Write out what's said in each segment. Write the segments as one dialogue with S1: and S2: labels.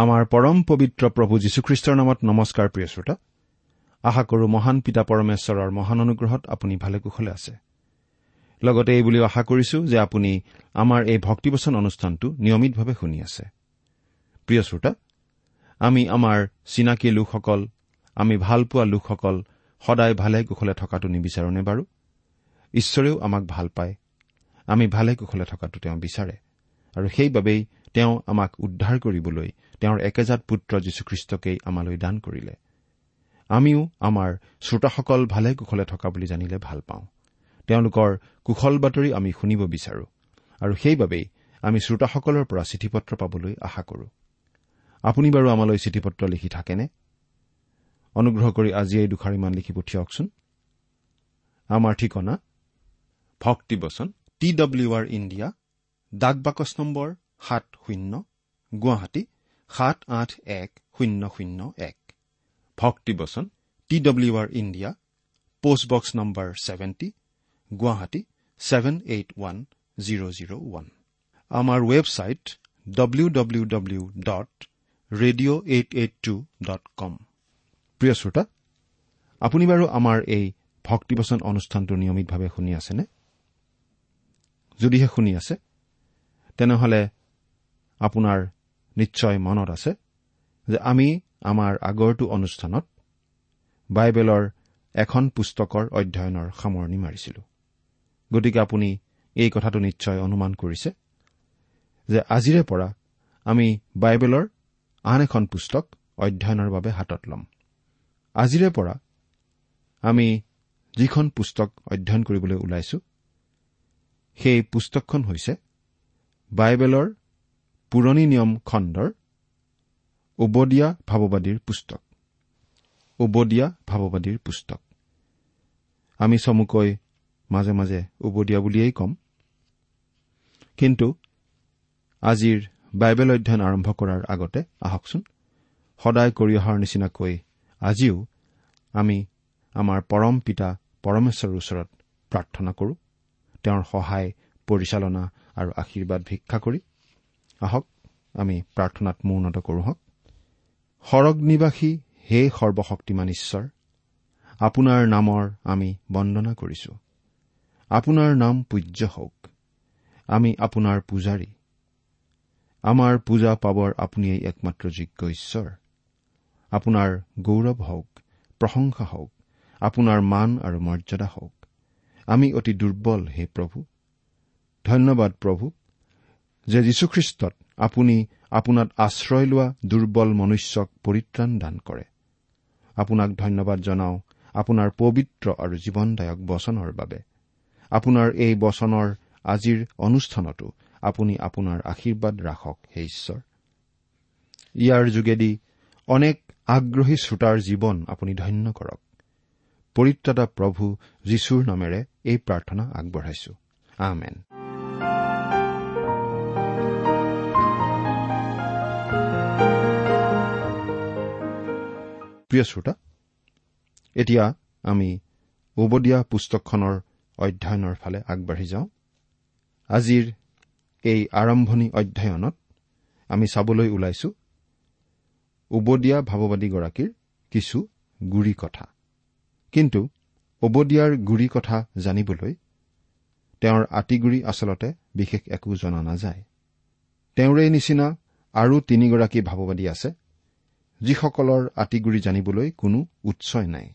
S1: আমাৰ পৰম পবিত্ৰ প্ৰভু যীশুখ্ৰীষ্টৰ নামত নমস্কাৰ প্ৰিয় শ্ৰোতা। আশা কৰো মহান পিতা পৰমেশ্বৰৰ মহান অনুগ্ৰহত আপুনি ভালে কুশলে আছে। লগতে এই বুলিও আশা কৰিছো যে আপুনি আমাৰ এই ভক্তিবচন অনুষ্ঠানটো নিয়মিতভাৱে শুনি আছে। প্ৰিয় শ্ৰোতা আমি আমাৰ চিনাকি লোকসকল আমি ভালপোৱা লোকসকল সদায় ভালে কুশলে থকাটো নিবিচাৰোনে বাৰু। ঈশ্বৰেও আমাক ভাল পায়। আমি ভালে কুশলে থকাটো তেওঁ বিচাৰে। আৰু সেইবাবেই তেওঁ আমাক উদ্ধাৰ কৰিবলৈ তেওঁৰ একেজাত পুত্ৰ যীশুখ্ৰীষ্টকেই আমালৈ দান কৰিলে। আমিও আমাৰ শ্ৰোতাসকল ভালে কুশলে থকা বুলি জানিলে ভাল পাওঁ। তেওঁলোকৰ কুশল বাতৰি আমি শুনিব বিচাৰো আৰু সেইবাবেই আমি শ্ৰোতাসকলৰ পৰা চিঠি পত্ৰ পাবলৈ আশা কৰো। আপুনি বাৰু আমালৈ চিঠি পত্ৰ লিখি থাকেনে? অনুগ্ৰহ কৰি আজি এই দুখাৰিমান লিখি পঠিয়াওকচোন। আমাৰ ঠিকনা? ভক্তিবচন টি ডব্লিউ আৰ ইণ্ডিয়া ডাক বাকচ নম্বৰ সাত শূন্য গুৱাহাটী সাত আঠ এক শূন্য শূন্য এক। ভক্তিবচন T W R India post box number seventy Guwahati seven eight one zero' zero' one. আমাৰ website W W W dot radio' eight eight two dot com প্ৰিয় শ্ৰোতা আপুনি বাৰু আমাৰ এই ভক্তিবচন অনুষ্ঠানটো নিয়মিতভাৱে শুনি আছেনে? যদিহে শুনি আছে তেনেহলে আপোনাৰ নিশ্চয় মনত আছে যে আমি আমাৰ আগৰটো অনুষ্ঠানত বাইবেলৰ এখন পুস্তকৰ অধ্যয়নৰ সামৰণি মাৰিছিলো। গতিকে আপুনি এই কথাটো নিশ্চয় অনুমান কৰিছে যে আজিৰে পৰা আমি বাইবেলৰ আন এখন পুস্তক অধ্যয়নৰ বাবে হাতত ল'ম। আজিৰে পৰা আমি যিখন পুস্তক অধ্যয়ন কৰিবলৈ ওলাইছো সেই পুস্তকখন হৈছে বাইবেলৰ পুৰণি নিয়ম খণ্ডৰ উবদীয়া ভাৱবাদীৰ পুস্তক। উবদীয়া ভাৱবাদীৰ পুস্তক। আমি চমুকৈ মাজে মাজে উবদীয়া বুলিয়েই ক'ম। কিন্তু আজিৰ বাইবেল অধ্যয়ন আৰম্ভ কৰাৰ আগতে আহকচোন। সদায় কৰি অহাৰ নিচিনাকৈ আজিও আমি আমাৰ পৰম পিতা পৰমেশ্বৰৰ ওচৰত প্ৰাৰ্থনা কৰোঁ। তেওঁৰ সহায় পৰিচালনা আৰু আশীৰ্বাদ ভিক্ষা কৰি আহক আমি প্ৰাৰ্থনাত মৌনত কৰোঁ হওক সৰগ নিবাসী হে সৰ্বশক্তিমান ঈশ্বৰ আপোনাৰ নামৰ আমি বন্দনা কৰিছো। আপোনাৰ নাম পূজ্য হওক। আমি আপোনাৰ পূজাৰী। আমাৰ পূজা পাবৰ আপুনিয়েই একমাত্ৰ যোগ্য ঈশ্বৰ। আপোনাৰ গৌৰৱ হওক প্ৰশংসা হওক আপোনাৰ মান আৰু মৰ্যাদা হওক। আমি অতি দুৰ্বল হে প্ৰভু। ধন্যবাদ প্ৰভু। যে যীশুখ্ৰীষ্টত আপুনি আপোনাত আশ্ৰয় লোৱা দুৰ্বল মনুষ্যক পৰিত্ৰাণ দান কৰে। আপোনাক ধন্যবাদ জনাওঁ আপোনাৰ পবিত্ৰ আৰু জীৱনদায়ক বচনৰ বাবে। আপোনাৰ এই বচনৰ আজিৰ অনুষ্ঠানতো আপুনি আপোনাৰ আশীৰ্বাদ ৰাখক হে ঈশ্বৰ। ইয়াৰ যোগেদি অনেক আগ্ৰহী শ্ৰোতাৰ জীৱন আপুনি ধন্য কৰক। পৰিত্ৰাতা প্ৰভু যীশুৰ নামেৰে এই প্ৰাৰ্থনা আগবঢ়াইছো। আমেন। প্ৰিয় শ্ৰোতা এতিয়া আমি উবদীয়া পুস্তকখনৰ অধ্যয়নৰ ফালে আগবাঢ়ি যাওঁ। আজিৰ এই আৰম্ভণি অধ্যয়নত আমি চাবলৈ ওলাইছো উবদীয়া ভাৱবাদীগৰাকীৰ কিছু গুৰি কথা। কিন্তু উবদিয়াৰ গুৰি কথা জানিবলৈ তেওঁৰ আঁতিগুৰি আচলতে বিশেষ একো জনা নাযায়। তেওঁৰে নিচিনা আৰু তিনিগৰাকী ভাৱবাদী আছে। যিসকলৰ আঁতিগুৰি জানিবলৈ কোনো উৎসই নাই।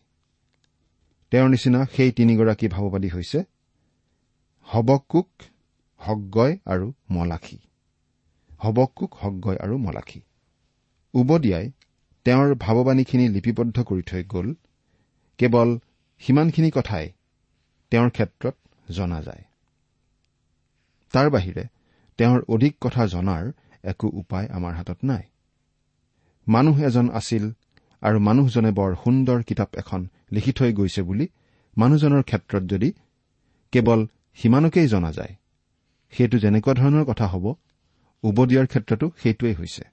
S1: তেওঁৰ নিচিনা সেই তিনিগৰাকী ভাৱবাদী হৈছে হবকুক হগগয় আৰু মলাখী। হবকুক হগগয় আৰু মলাখী। উবদিয়াই তেওঁৰ ভাৱবাণীখিনি লিপিবদ্ধ কৰি থৈ গ'ল। কেৱল সিমানখিনি কথাই তেওঁৰ ক্ষেত্ৰত জনা যায়। তাৰ বাহিৰে তেওঁৰ অধিক কথা জনাৰ একো উপায় আমাৰ হাতত নাই। মানুহ এজন আছিল আৰু মানুহজনে বৰ সুন্দৰ কিতাপ এখন লিখি থৈ গৈছে বুলি মানুহজনৰ ক্ষেত্ৰত যদি কেৱল সিমানকেই জনা যায় সেইটো যেনেকুৱা ধৰণৰ কথা হ'ব উবদিয়াৰ ক্ষেত্ৰতো সেইটোৱেই হৈছে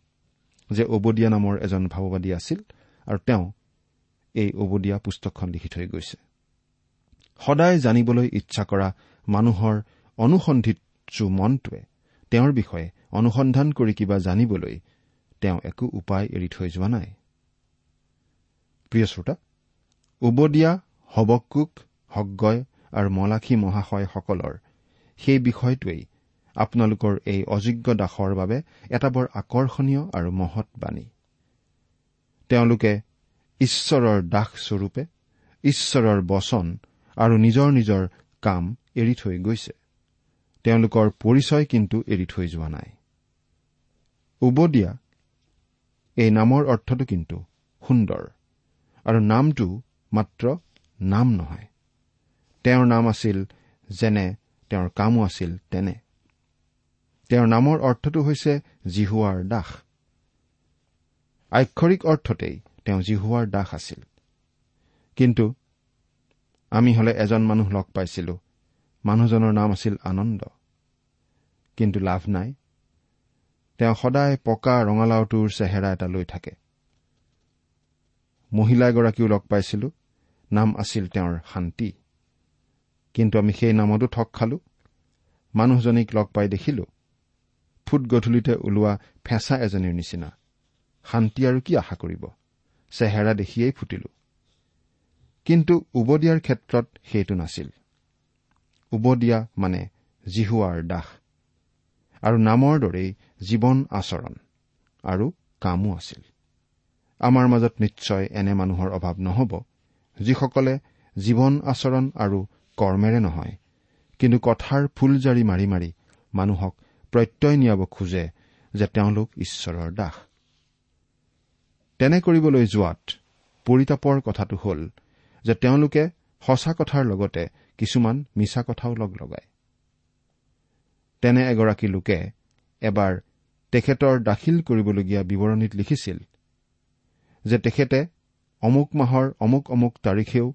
S1: যে উবদিয়া নামৰ এজন ভাৱবাদী আছিল আৰু তেওঁ এই উবদিয়া পুস্তকখন লিখি থৈ গৈছে। সদায় জানিবলৈ ইচ্ছা কৰা মানুহৰ অনুসন্ধিৎসু মনটোৱে তেওঁৰ বিষয়ে অনুসন্ধান কৰি কিবা জানিবলৈ তেওঁ একো উপায় এৰি থৈ যোৱা নাই। প্ৰিয় শ্ৰোতা উবদিয়া হবকুক হগগয় আৰু মলাখী মহাশয়সকলৰ সেই বিষয়টোৱেই আপোনালোকৰ এই অযোগ্য দাসৰ বাবে এটা বৰ আকৰ্ষণীয় আৰু মহৎ বাণী। তেওঁলোকে ঈশ্বৰৰ দাসস্বৰূপে ঈশ্বৰৰ বচন আৰু নিজৰ নিজৰ কাম এৰি থৈ গৈছে। তেওঁলোকৰ পৰিচয় কিন্তু এৰি থৈ যোৱা নাই। উবদিয়া এই নামৰ অৰ্থটো কিন্তু সুন্দৰ। আৰু নামটো মাত্ৰ নাম নহয়। তেওঁৰ নাম আছিল যেনে তেওঁৰ কামো আছিল তেনে। তেওঁৰ নামৰ অৰ্থটো হৈছে জিহুৱাৰ দাস। আক্ষৰিক অৰ্থতেই তেওঁ জিহুৱাৰ দাস আছিল। কিন্তু আমি হলে এজন মানুহ লগ পাইছিলো। মানুহজনৰ নাম আছিল আনন্দ। কিন্তু লাভ নাই। তেওঁ সদায় পকা ৰঙালাওটোৰ চেহেৰা এটা লৈ থাকে। মহিলা এগৰাকীও লগ পাইছিলো। নাম আছিল তেওঁৰ শান্তি। কিন্তু আমি সেই নামতো ঠগ খালো। মানুহজনীক লগ পাই দেখিলো। ফুট গধূলিতে ওলোৱা ফেঁচা এজনীৰ নিচিনা। শান্তি আৰু কি আশা কৰিব? চেহেৰা দেখিয়েই ফুটিলো। কিন্তু উবদিয়াৰ ক্ষেত্ৰত সেইটো নাছিল। উবদিয়া মানে জিহুৱাৰ দাস। আৰু নামৰ দৰেই জীৱন আচৰণ আৰু কামো আছিল। আমাৰ মাজত নিশ্চয় এনে মানুহৰ অভাৱ নহব যিসকলে জীৱন আচৰণ আৰু কৰ্মেৰে নহয় কিন্তু কথাৰ ফুলজাৰি মাৰি মাৰি মানুহক প্ৰত্যয় নিয়াব খোজে যে তেওঁলোক ঈশ্বৰৰ দাস। তেনে কৰিবলৈ যোৱাত পৰিতাপৰ কথাটো হ'ল যে তেওঁলোকে সঁচা কথাৰ লগতে কিছুমান মিছা কথাও লগ লগায়। তেনে এগৰাকী লোকে এবাৰ তেখেতৰ দাখিল কৰিবলগীয়া বিৱৰণীত লিখিছিল যে তেখেতে অমুক মাহৰ অমুক অমুক তাৰিখেও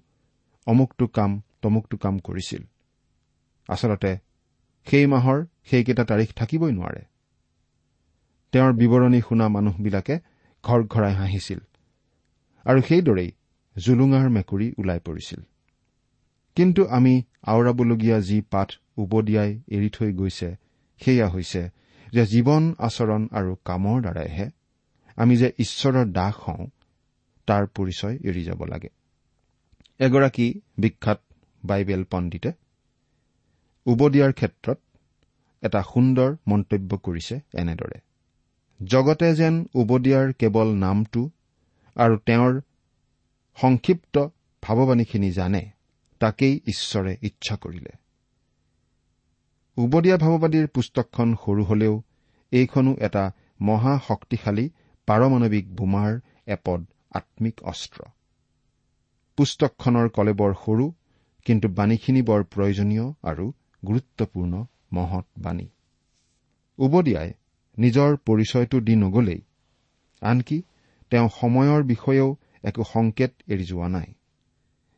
S1: অমুকটো কাম তমুকটো কাম কৰিছিল। আচলতে সেই মাহৰ সেইকেইটা তাৰিখ থাকিবই নোৱাৰে। তেওঁৰ বিৱৰণী শুনা মানুহবিলাকে ঘৰ ঘৰাই হাঁহিছিল আৰু সেইদৰেই জুলুঙাৰ মেকুৰী ওলাই পৰিছিল। কিন্তু আমি আওৰাবলগীয়া যি পাঠ উবদিয়াই এৰি থৈ গৈছে সেয়া হৈছে যে জীৱন আচৰণ আৰু কামৰ দ্বাৰাইহে আমি যে ঈশ্বৰৰ দাস হওঁ তাৰ পৰিচয় এৰি যাব লাগে। এগৰাকী বিখ্যাত বাইবেল পণ্ডিতে উবদিয়াৰ ক্ষেত্ৰত এটা সুন্দৰ মন্তব্য কৰিছে এনেদৰে। জগতে যেন উবদিয়াৰ কেৱল নামটো আৰু তেওঁৰ সংক্ষিপ্ত ভাৱবাণীখিনি জানে তাকেই ঈশ্বৰে ইচ্ছা কৰিলে। উবদীয়া ভাৱবাদীৰ পুস্তকখন সৰু হলেও এইখনো এটা মহা শক্তিশালী পাৰমাণৱিক বোমাৰ এপদ আম্মিক অস্ত্ৰ। পুস্তকখনৰ কলে বৰ সৰু কিন্তু বাণীখিনি বৰ প্ৰয়োজনীয় আৰু গুৰুত্বপূৰ্ণ মহৎ বাণী। উবদিয়াই নিজৰ পৰিচয়টো দি নগলেই আনকি তেওঁ সময়ৰ বিষয়েও একো সংকেত এৰি যোৱা নাই।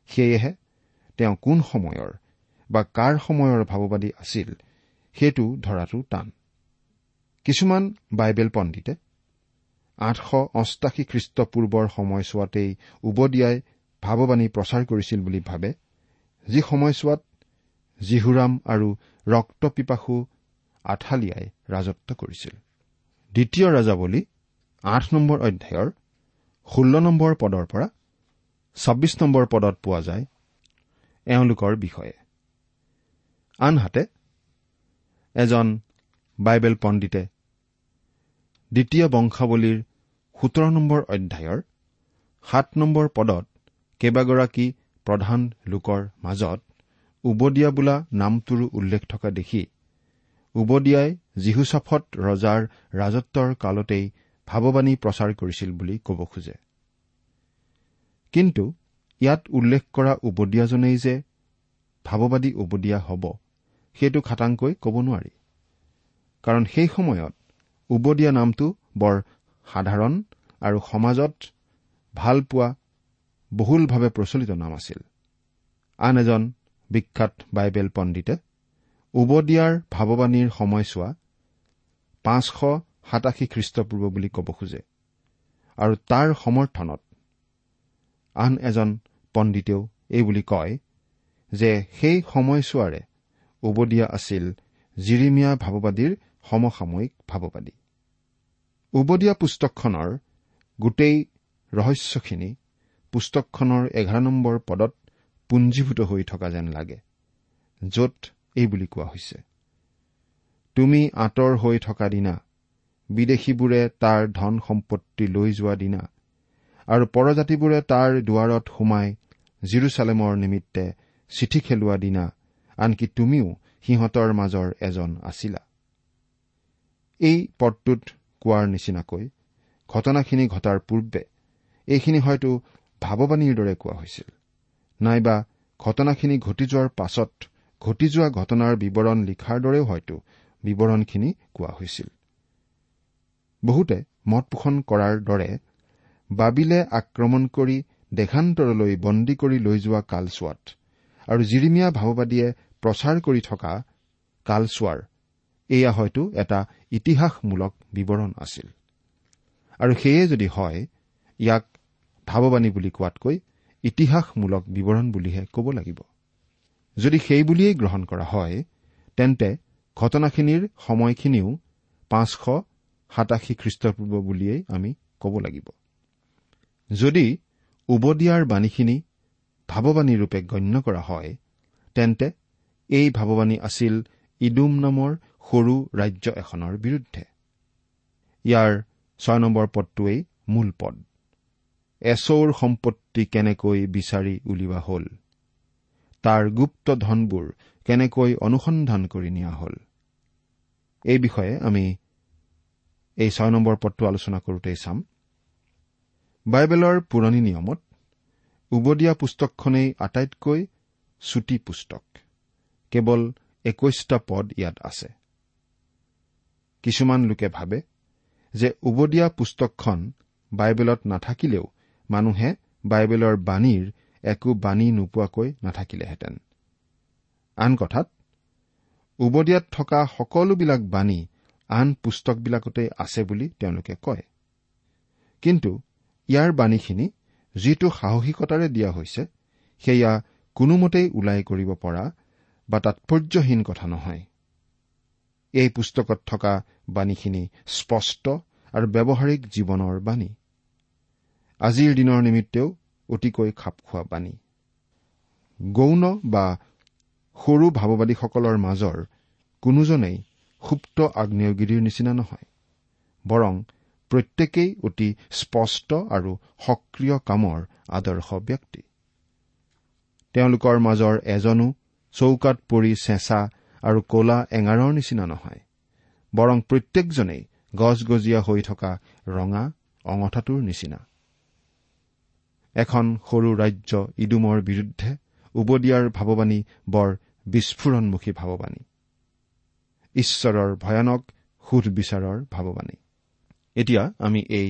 S1: সেয়েহে তেওঁ কোন সময়ৰ বা কাৰ সময়ৰ ভাৱবাদী আছিল সেইটো ধৰাটো টান। কিছুমান বাইবেল পণ্ডিতে আঠশ অষ্টাশী খ্ৰীষ্টপূৰ্বৰ সময়ছোৱাতেই উবদিয়াই ভাৱবাণী প্ৰচাৰ কৰিছিল বুলি ভাবে যি সময়ছোৱাত জিহুৰাম আৰু ৰক্তপিপাসু আঠালিয়াই ৰাজত্ব কৰিছিল। দ্বিতীয় ৰাজাৱলী আঠ নম্বৰ অধ্যায়ৰ ষোল্ল নম্বৰ পদৰ পৰা ছাব্বিছ নম্বৰ পদত পোৱা যায় এওঁলোকৰ বিষয়ে। আনহাতে এজন বাইবেল পণ্ডিতে। দ্বিতীয় বংশাৱলীৰ সোতৰ নম্বৰ অধ্যায়ৰ সাত নম্বৰ পদত কেইবাগৰাকী প্ৰধান লোকৰ মাজত উবদিয়া বোলা নামটোৰো উল্লেখ থকা দেখি উবদিয়াই যীহুচাফত ৰজাৰ ৰাজত্বৰ কালতেই ভাৱবাণী প্ৰচাৰ কৰিছিল বুলি ক'ব খোজে। কিন্তু ইয়াত উল্লেখ কৰা উবদিয়াজনেই যে ভাৱবাদী উবদীয়া হ'ব সেইটো খাটাংকৈ ক'ব নোৱাৰি। কাৰণ সেই সময়ত উবদীয়া নামটো বৰ সাধাৰণ আৰু সমাজত ভাল পোৱা বহুলভাৱে প্ৰচলিত নাম আছিল। আন এজন বিখ্যাত বাইবেল পণ্ডিতে উবদিয়াৰ ভাৱবাণীৰ সময়ছোৱা পাঁচশ সাতাশী খ্ৰীষ্টপূৰ্ব বুলি ক'ব খোজে আৰু তাৰ সমৰ্থনত আন এজন পণ্ডিতেও এই বুলি কয় যে সেই সময়ছোৱাৰে উবদিয়া আছিল জিৰিমীয়া ভাৱবাদীৰ সমসাময়িক ভাৱবাদী উবদীয়া পুস্তকখনৰ গোটেই ৰহস্যখিনি পুস্তকখনৰ এঘাৰ নম্বৰ পদত পুঞ্জীভূত হৈ থকা যেন লাগে য'ত এই বুলি কোৱা হৈছে তুমি আঁতৰ হৈ থকা দিনা বিদেশীবোৰে তাৰ ধন সম্পত্তি লৈ যোৱা দিনা আৰু পৰজাতিবোৰে তাৰ দুৱাৰত সোমাই জিৰচালেমৰ নিমিত্তে চিঠি খেলোৱা দিনা আনকি তুমিও সিহঁতৰ মাজৰ এজন আছিলা। এই পদটোত কোৱাৰ নিচিনাকৈ ঘটনাখিনি ঘটাৰ পূৰ্বে এইখিনি হয়তো ভাৱবাণীৰ দৰে কোৱা হৈছিল। নাইবা ঘটনাখিনি ঘটি যোৱাৰ পাছত ঘটি যোৱা ঘটনাৰ বিৱৰণ লিখাৰ দৰেও হয়তো বিৱৰণখিনি কোৱা হৈছিল। বহুতে মত পোষণ কৰাৰ দৰে বাবিলে আক্ৰমণ কৰি দেশান্তৰলৈ বন্দী কৰি লৈ যোৱা কালচোৱাত আৰু জিৰিমীয়া ভাৱবাদীয়ে প্ৰচাৰ কৰি থকা কালচোৱাৰ এয়া হয়তো এটা ইতিহাসমূলক বিৱৰণ আছিল। আৰু সেয়ে যদি হয় ইয়াক ভাৱবাণী বুলি কোৱাতকৈ ইতিহাসমূলক বিৱৰণ বুলিহে ক'ব লাগিব। যদি সেই বুলিয়েই গ্ৰহণ কৰা হয় তেন্তে ঘটনাখিনিৰ সময়খিনিও পাঁচশ সাতাশী খ্ৰীষ্টপূৰ্ব বুলিয়েই আমি ক'ব লাগিব। যদি উবদিয়াৰ বাণীখিনি ভাৱবাণীৰূপে গণ্য কৰা হয়। তেন্তে এই ভাৱবাণী আছিল ইডুম নামৰ সৰু ৰাজ্য এখনৰ বিৰুদ্ধে। ইয়াৰ ছয় নম্বৰ পদটোৱেই মূল পদ। এচৌৰ সম্পত্তি কেনেকৈ বিচাৰি উলিওৱা হ'ল? তাৰ গুপ্ত ধনবোৰ কেনেকৈ অনুসন্ধান কৰি নিয়া হ'ল? এই বিষয়ে আমি এই ছয় নম্বৰ পদটো আলোচনা কৰোঁতেই চাম। বাইবেলৰ পুৰণি নিয়মত উবদীয়া পুস্তকখনেই আটাইতকৈ চুটি পুস্তক। কেৱল একৈশটা পদ ইয়াত আছে। কিছুমান লোকে ভাবে যে উবদীয়া পুস্তকখন বাইবেলত নাথাকিলেও মানুহে বাইবেলৰ বাণীৰ একো বাণী নোপোৱাকৈ নাথাকিলেহেঁতেন। আন কথাত উবদিয়াত থকা সকলোবিলাক বাণী আন পুস্তকবিলাকতে আছে বুলি তেওঁলোকে কয়। কিন্তু ইয়াৰ বাণীখিনি যিটো সাহসিকতাৰে দিয়া হৈছে সেয়া কোনোমতেই ওলাই কৰিব পৰা বা তাৎপৰ্যহীন কথা নহয়। এই পুস্তকত থকা বাণীখিনি স্পষ্ট আৰু ব্যৱহাৰিক জীৱনৰ বাণী। আজিৰ দিনৰ নিমিত্তেও অতিকৈ খাপ খোৱা বাণী। গৌণ বা সৰু ভাৱবাদীসকলৰ মাজৰ কোনোজনেই সুপ্ত আগ্নেয়গিৰিৰ নিচিনা নহয় বৰং প্ৰত্যেকেই অতি স্পষ্ট আৰু সক্ৰিয় কামৰ আদৰ্শ ব্যক্তি। তেওঁলোকৰ মাজৰ এজনো চৌকাত পৰি চেঁচা আৰু কলা এঙাৰৰ নিচিনা নহয় বৰং প্ৰত্যেকজনেই গজগজীয়া হৈ থকা ৰঙা অঙঠাটোৰ নিচিনা। এখন সৰু ৰাজ্য ইডুমৰ বিৰুদ্ধে উবদিয়াৰ ভাৱবাণী বৰ বিস্ফোৰণমুখী ভাৱবাণী। ঈশ্বৰৰ ভয়ানক সুধবিচাৰৰ ভাৱবাণী। এতিয়া আমি এই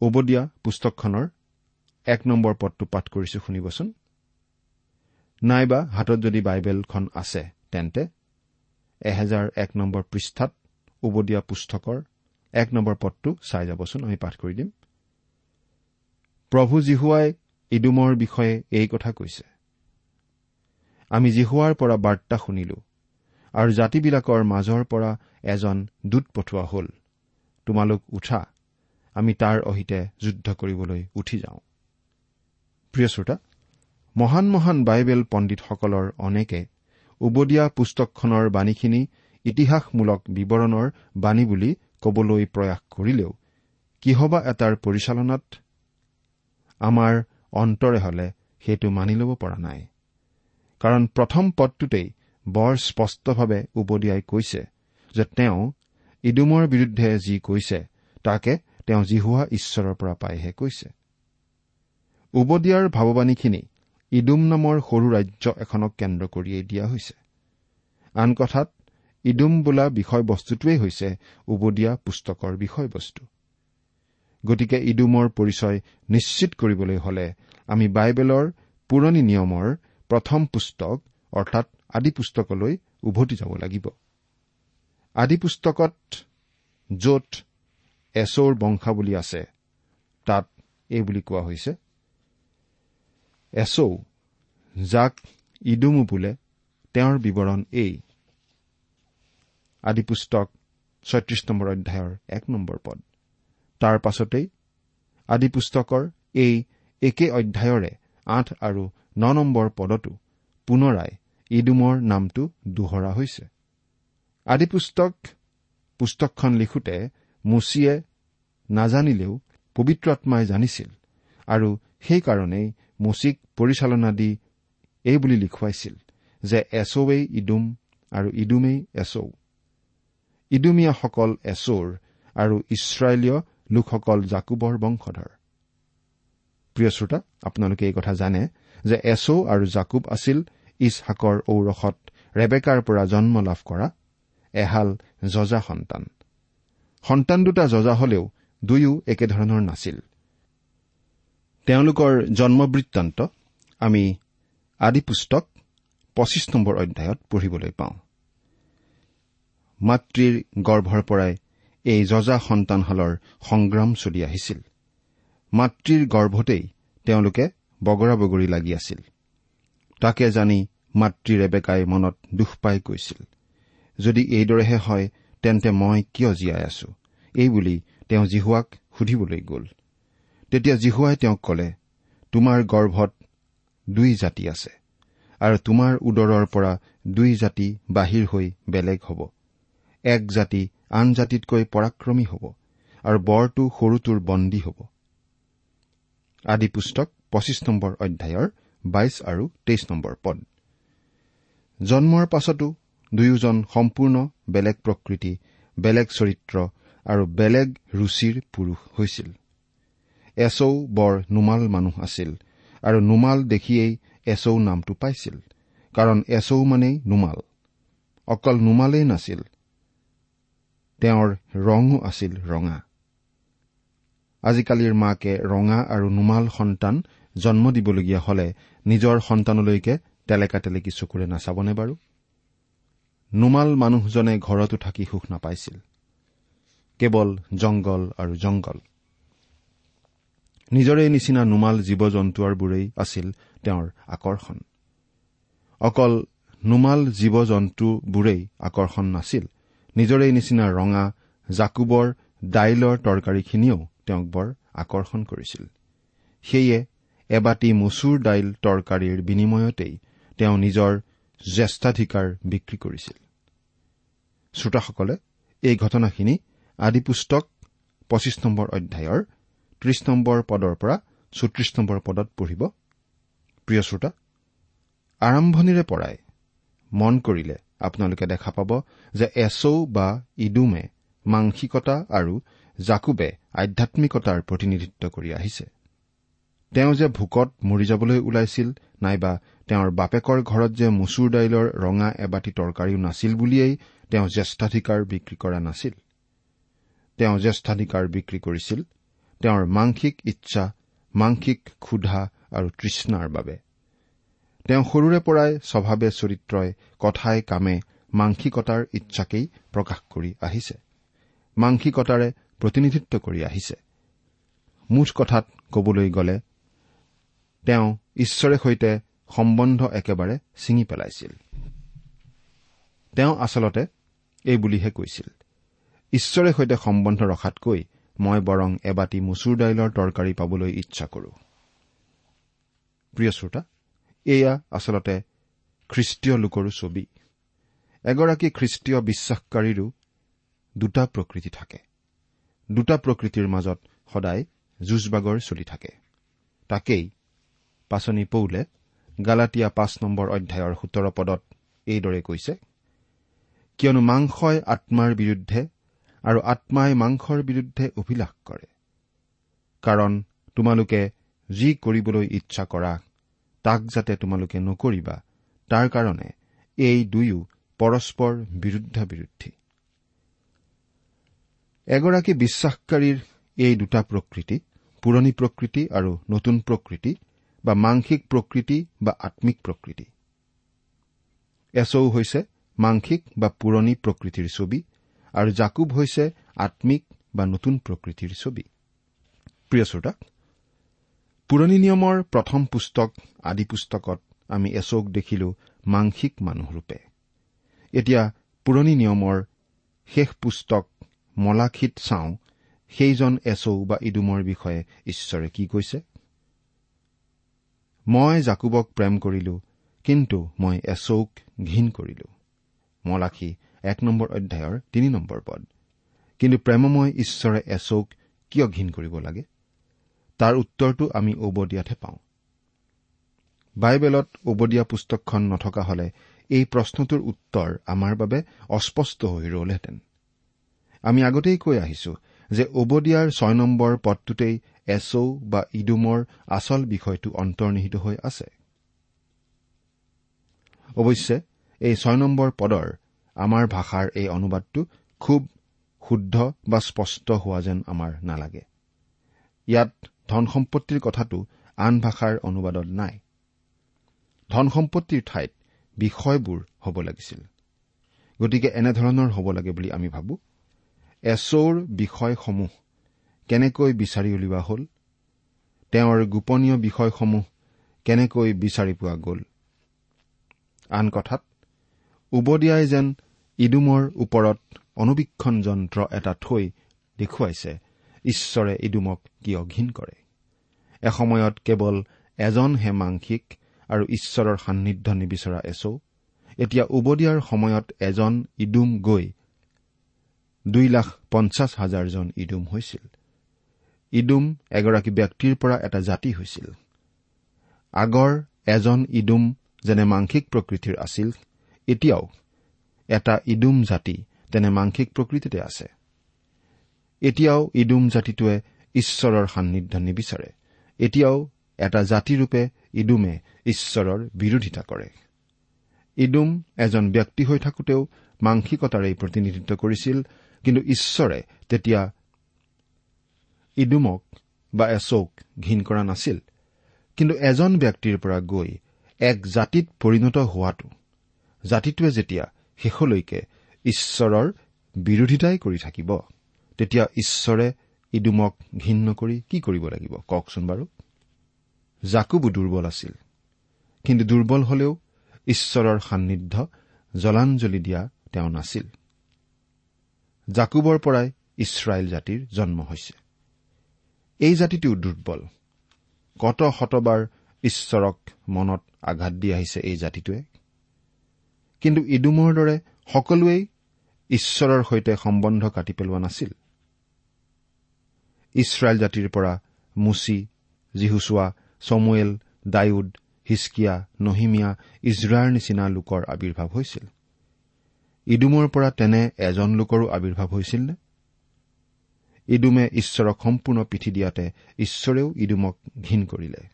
S1: উবদীয়া পুস্তকখনৰ এক নম্বৰ পদটো পাঠ কৰিছো শুনিবচোন। নাইবা হাতত যদি বাইবেলখন আছে তেন্তে এহেজাৰ এক নম্বৰ পৃষ্ঠাত উবদীয়া পুস্তকৰ এক নম্বৰ পদটো চাই যাবচোন আমি পাঠ কৰি দিম। প্ৰভু জিহুৱাই ইডুমৰ বিষয়ে এই কথা কৈছে। আমি জিহুৱাৰ পৰা বাৰ্তা শুনিলো আৰু জাতিবিলাকৰ মাজৰ পৰা এজন দূত পঠোৱা হ'ল। তোমালোক উঠা আমি তাৰ অহিতে যুদ্ধ কৰিবলৈ উঠি যাওঁ। প্ৰিয় শ্ৰোতা মহান মহান বাইবেল পণ্ডিতসকলৰ অনেকে উবদীয়া পুস্তকখনৰ বাণীখিনি ইতিহাসমূলক বিৱৰণৰ বাণী বুলি কবলৈ প্ৰয়াস কৰিলেও কিহবা এটাৰ পৰিচালনাত আমাৰ অন্তৰে হলে সেইটো মানি ল'ব পৰা নাই। কাৰণ প্ৰথম পদটোতেই বৰ স্পষ্টভাৱে উবদিয়াই কৈছে যে তেওঁ ইডুমৰ বিৰুদ্ধে যি কৈছে তাকে তেওঁ জিহুৱা ঈশ্বৰৰ পৰা পাইহে কৈছে। উবদিয়াৰ ভাৱবাণীখিনি ইডুম নামৰ সৰু ৰাজ্য এখনক কেন্দ্ৰ কৰিয়েই দিয়া হৈছে। আন কথাত ইডুম বোলা বিষয়বস্তুটোৱেই হৈছে উবদীয়া পুস্তকৰ বিষয়বস্তু। গতিকে ইডুমৰ পৰিচয় নিশ্চিত কৰিবলৈ হলে আমি বাইবেলৰ পুৰণি নিয়মৰ প্ৰথম পুস্তক অৰ্থাৎ আদি পুস্তকলৈ উভতি যাব লাগিব। আদি পুস্তকত য'ত এছৌৰ বংশাৱলী আছে তাত এই বুলি কোৱা হৈছে। এছৌ যাক ইডুমো বোলে তেওঁৰ বিৱৰণ এই। আদি পুস্তক ছয়ত্ৰিশ নম্বৰ অধ্যায়ৰ এক নম্বৰ পদ। তাৰ পাছতেই আদি পুস্তকৰ এই একে অধ্যায়ৰে আঠ আৰু ন নম্বৰ পদতো পুনৰাই ইডুমৰ নামটো দোহৰা হৈছে। আদি পুস্তক পুস্তকখন লিখোতে মুচিয়ে নাজানিলেও পবিত্ৰ আত্মাই জানিছিল আৰু সেইকাৰণেই মুচিক পৰিচালনা দি এই বুলি লিখুৱাইছিল যে এছৌৱেই ইডুম আৰু ইডুমেই এছৌ। ইডুমীয়াসকল এছৌৰ আৰু ইছৰাইলীয় লোকসকল জাকুবৰ বংশধৰ। প্ৰিয় শ্ৰোতা আপোনালোকে এই কথা জানে যে এছৌ আৰু জাকুব আছিল ইছহাকৰ ঔৰসত ৰেবেকাৰ পৰা জন্ম লাভ কৰা এহাল যজা সন্তান। সন্তান দুটা যজা হলেও দুয়ো একেধৰণৰ নাছিল। তেওঁলোকৰ জন্মবৃত্তান্ত আমি আদি পুস্তক পঁচিছ নম্বৰ অধ্যায়ত পঢ়িবলৈ পাওঁ। মাতৃৰ গৰ্ভৰ পৰাই এই যজা সন্তানহালৰ সংগ্ৰাম চলি আহিছিল। মাতৃৰ গৰ্ভতেই তেওঁলোকে বগৰা বগৰী লাগি আছিল। তাকে জানি মাতৃ ৰেবেকাই মনত দুখ পাই কৈছিল যদি এইদৰেহে হয় তেন্তে মই কিয় জীয়াই আছো? এইবুলি তেওঁ জিহুৱাক সুধিবলৈ গ'ল। তেতিয়া জিহুৱাই তেওঁক কলে তোমাৰ গৰ্ভত দুই জাতি আছে আৰু তোমাৰ উদৰৰ পৰা দুই জাতি বাহিৰ হৈ বেলেগ হ'ব। এক জাতি আন জাতিতকৈ পৰাক্ৰমী হ'ব আৰু বৰটো সৰুটোৰ বন্দী হ'ব। আদি পুস্তক পঁচিছ নম্বৰ অধ্যায়ৰ বাইছ আৰু তেইছ নম্বৰ পদ। জন্মৰ পাছতো দুয়োজন সম্পূৰ্ণ বেলেগ প্ৰকৃতি বেলেগ চৰিত্ৰ আৰু বেলেগ ৰুচিৰ পুৰুষ হৈছিল। এছৌ বৰ নোমাল মানুহ আছিল আৰু নোমাল দেখিয়েই এছৌ নামটো পাইছিল কাৰণ এছৌ মানেই নোমাল। অকল নোমালেই নাছিল তেওঁৰ ৰঙো আছিল ৰঙা। আজিকালিৰ মাকে ৰঙা আৰু নোমাল সন্তান জন্ম দিবলগীয়া হলে নিজৰ সন্তানলৈকে টেলেকা টেলেকি চকুৰে নাচাবনে বাৰু? নোমাল মানুহজনে ঘৰতো থাকি সুখ নাপাইছিল। কেৱল জংগল আৰু জংগল। নিজৰে নিচিনা নোমাল জীৱ জন্তুবোৰেই আছিল তেওঁৰ আকৰ্ষণ। অকল নোমাল জীৱ জন্তুবোৰেই আকৰ্ষণ নাছিল নিজৰে নিচিনা ৰঙা জাকুবৰ দাইলৰ তৰকাৰীখিনিও তেওঁক বৰ আকৰ্ষণ কৰিছিল। সেয়ে এবাটি মচুৰ দাইল তৰকাৰীৰ বিনিময়তেই তেওঁ নিজৰ জ্যেষ্ঠাধিকাৰ বিক্ৰী কৰিছিল। শ্ৰোতাসকলে এই ঘটনাখিনি আদি পুস্তক পঁচিছ নম্বৰ অধ্যায়ৰ ত্ৰিশ নম্বৰ পদৰ পৰা চৌত্ৰিশ নম্বৰ পদত পঢ়িব। প্ৰিয় শ্ৰোতা আৰম্ভণিৰে পৰাই মন কৰিলে আপোনালোকে দেখা পাব যে এছৌ বা ইডুমে মাংসিকতা আৰু জাকুবে আধ্যামিকতাৰ প্ৰতিনিধিত্ব কৰি আহিছে। তেওঁ যে ভোকত মৰি যাবলৈ ওলাইছিল নাইবা তেওঁৰ বাপেকৰ ঘৰত যে মচুৰ দাইলৰ ৰঙা এবাটি তৰকাৰীও নাছিল বুলিয়েই তেওঁ জ্যেষ্ঠাধিকাৰ বিক্ৰী কৰা নাছিল। তেওঁ জ্যেষ্ঠাধিকাৰ বিক্ৰী কৰিছিল তেওঁৰ মাংসিক ইচ্ছা মাংসিক ক্ষুধা আৰু তৃষ্ণাৰ বাবে। তেওঁ সৰুৰে পৰাই স্বভাৱে চৰিত্ৰই কথাই কামে মাংসিকতাৰ ইচ্ছাকেই প্ৰকাশ কৰি আহিছে। মাংসিকতাৰে প্ৰতিনিধিত্ব কৰি আহিছে। মুঠ কথাত কবলৈ গ'লে তেওঁ ঈশ্বৰে সৈতে সম্বন্ধ একেবাৰে ছিঙি পেলাইছিল। তেওঁ আচলতে এই বুলিহে কৈছিল ঈশ্বৰে সৈতে সম্বন্ধ ৰখাতকৈ মই বৰং এবাটি মচুৰ দাইলৰ তৰকাৰী পাবলৈ ইচ্ছা কৰো। প্ৰিয় শ্ৰোতা এয়া আচলতে খ্ৰীষ্টীয় লোকৰো ছবি। এগৰাকী খ্ৰীষ্টীয় বিশ্বাসকাৰীৰো দুটা প্ৰকৃতি থাকে। দুটা প্ৰকৃতিৰ মাজত সদায় যুঁজবাগৰ চলি থাকে। তাকেই পাচনি পৌলে গালাটীয়া পাঁচ নম্বৰ অধ্যায়ৰ সোতৰ পদত এইদৰে কৈছে কিয়নো মাংসই আত্মাৰ বিৰুদ্ধে আৰু আত্মাই মাংসৰ বিৰুদ্ধে অভিলাষ কৰে। কাৰণ তোমালোকে যি কৰিবলৈ ইচ্ছা কৰা তাক যাতে তোমালোকে নকৰিবা তাৰ কাৰণে এই দুয়ো পৰস্পৰ বিৰুদ্ধা বিৰুদ্ধী এগৰাকী বিশ্বাসকাৰীৰ এই দুটা প্ৰকৃতি পুৰণি প্ৰকৃতি আৰু নতুন প্ৰকৃতি বা মাংসিক প্ৰকৃতি বা আম্মিক প্ৰকৃতি। এছৌ হৈছে মাংসিক বা পুৰণি প্ৰকৃতিৰ ছবি আৰু জাকুব হৈছে আম্মিক বা নতুন প্ৰকৃতিৰ ছবি। প্ৰিয় শ্ৰোতা পুৰণি নিয়মৰ প্ৰথম পুস্তক আদি পুস্তকত আমি এছৌক দেখিলো মাংসিক মানুহৰূপে। এতিয়া পুৰণি নিয়মৰ শেষ পুস্তক মলাখিত চাওঁ সেইজন এছৌ বা ইডুমৰ বিষয়ে ঈশ্বৰে কি কৈছে? মই জাকুবক প্ৰেম কৰিলো কিন্তু মই এছৌক ঘীন কৰিলো। মলাখী এক নম্বৰ অধ্যায়ৰ তিনি নম্বৰ পদ। কিন্তু প্ৰেমময় ঈশ্বৰে এছৌক কিয় ঘীন কৰিব লাগে? তাৰ উত্তৰটো আমি ওবদিয়াতহে পাওঁ। বাইবেলত ওবদীয়া পুস্তকখন নথকা হলে এই প্ৰশ্নটোৰ উত্তৰ আমাৰ বাবে অস্পষ্ট হৈ ৰলহেঁতেন। আমি আগতেই কৈ আহিছো যে ওবদিয়াৰ ছয় নম্বৰ পদটোতেই এছৌ বা ইডুমৰ আচল বিষয়টো অন্তৰ্নিহিত হৈ আছে। অৱশ্যে এই ছয় নম্বৰ পদৰ আমাৰ ভাষাৰ এই অনুবাদটো খুব শুদ্ধ বা স্পষ্ট হোৱা যেন আমাৰ নালাগে। ইয়াত ধন সম্পত্তিৰ কথাটো আন ভাষাৰ অনুবাদত নাই। ধন সম্পত্তিৰ ঠাইত বিষয়বোৰ হ'ব লাগিছিল। গতিকে এনেধৰণৰ হ'ব লাগে বুলি আমি ভাবো। এছৌৰ বিষয়সমূহ কেনেকৈ বিচাৰি উলিওৱা হ'ল? তেওঁৰ গোপনীয় বিষয়সমূহ কেনেকৈ বিচাৰি পোৱা গ'ল? আন কথাত উবদিয়াই যেন ইডুমৰ ওপৰত অনুবীক্ষণ যন্ত্ৰ এটা থৈ দেখুৱাইছে ঈশ্বৰে ইডুমক কিয় ঘীন কৰে? এসময়ত কেৱল এজনহে মাংসিক আৰু ঈশ্বৰৰ সান্নিধ্য নিবিচৰা এছৌ এতিয়া উবদিয়াৰ সময়ত এজন ইডুম গৈ দুই লাখ পঞ্চাছ হাজাৰজন ইডুম হৈছিল। ইডুম এগৰাকী ব্যক্তিৰ পৰা এটা জাতি হৈছিল। আগৰ এজন ইডুম যেনে মাংসিক প্ৰকৃতিৰ আছিল এতিয়াও এটা ইডুম জাতি তেনে মাংসিক প্ৰকৃতিতে আছে। এতিয়াও ইডুম জাতিটোৱে ঈশ্বৰৰ সান্নিধ্য নিবিচাৰে। এতিয়াও এটা জাতিৰূপে ইডুমে ঈশ্বৰৰ বিৰোধিতা কৰে। ইডুম এজন ব্যক্তি হৈ থাকোঁতেও মাংসিকতাৰেই প্ৰতিনিধিত্ব কৰিছিল কিন্তু ঈশ্বৰে তেতিয়া ইডুমক বা এছৌক ঘীন কৰা নাছিল। কিন্তু এজন ব্যক্তিৰ পৰা গৈ এক জাতিত পৰিণত হোৱাটো জাতিটোৱে যেতিয়া শেষলৈকে ঈশ্বৰৰ বিৰোধিতাই কৰি থাকিব তেতিয়া ঈশ্বৰে ইডুমক ঘীন নকৰি কি কৰিব লাগিব? কওকচোন বাৰু। জাকুবো দুৰ্বল আছিল। কিন্তু দুৰ্বল হলেও ঈশ্বৰৰ সান্নিধ্য জলাঞ্জলি দিয়া তেওঁ নাছিল। জাকুবৰ পৰাই ইছৰাইল জাতিৰ জন্ম হৈছে। এই জাতিটোও দুৰ্বল। কত শতবাৰ ঈশ্বৰক মনত আঘাত দি আহিছে এই জাতিটোৱে? কিন্তু ইডুমৰ দৰে সকলোৱেই ঈশ্বৰৰ সৈতে সম্বন্ধ কাটি পেলোৱা নাছিল। ইছৰাইল জাতিৰ পৰা মুচি জিহুচোৱা চমুৱেল ডায়ুদ হিচকিয়া নহিমীয়া ইজৰাৰ নিচিনা লোকৰ আৱিৰ্ভাৱ হৈছিল। ইডুমৰ পৰা তেনে এজন লোকৰো আৱিৰ্ভাৱ হৈছিল নে? ইডুমে ঈশ্বৰক সম্পূৰ্ণ পিঠি দিয়াতে ঈশ্বৰেও ইডুমক ঘীন কৰিলে।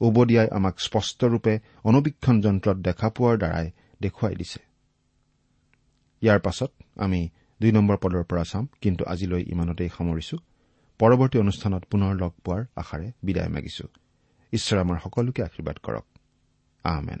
S1: উবদিয়াই আমাক স্পষ্টৰূপে অনুবীক্ষণ যন্ত্ৰত দেখা পোৱাৰ দ্বাৰাই দেখুৱাই দিছে। ইয়াৰ পাছত আমি দুই নম্বৰ পদৰ পৰা চাম কিন্তু আজিলৈ ইমানতেই সামৰিছো। পৰৱৰ্তী অনুষ্ঠানত পুনৰ লগ পোৱাৰ আশাৰে বিদায় মাগিছো। ঈশ্বৰে আমাৰ সকলোকে আশীৰ্বাদ কৰক। আমেন।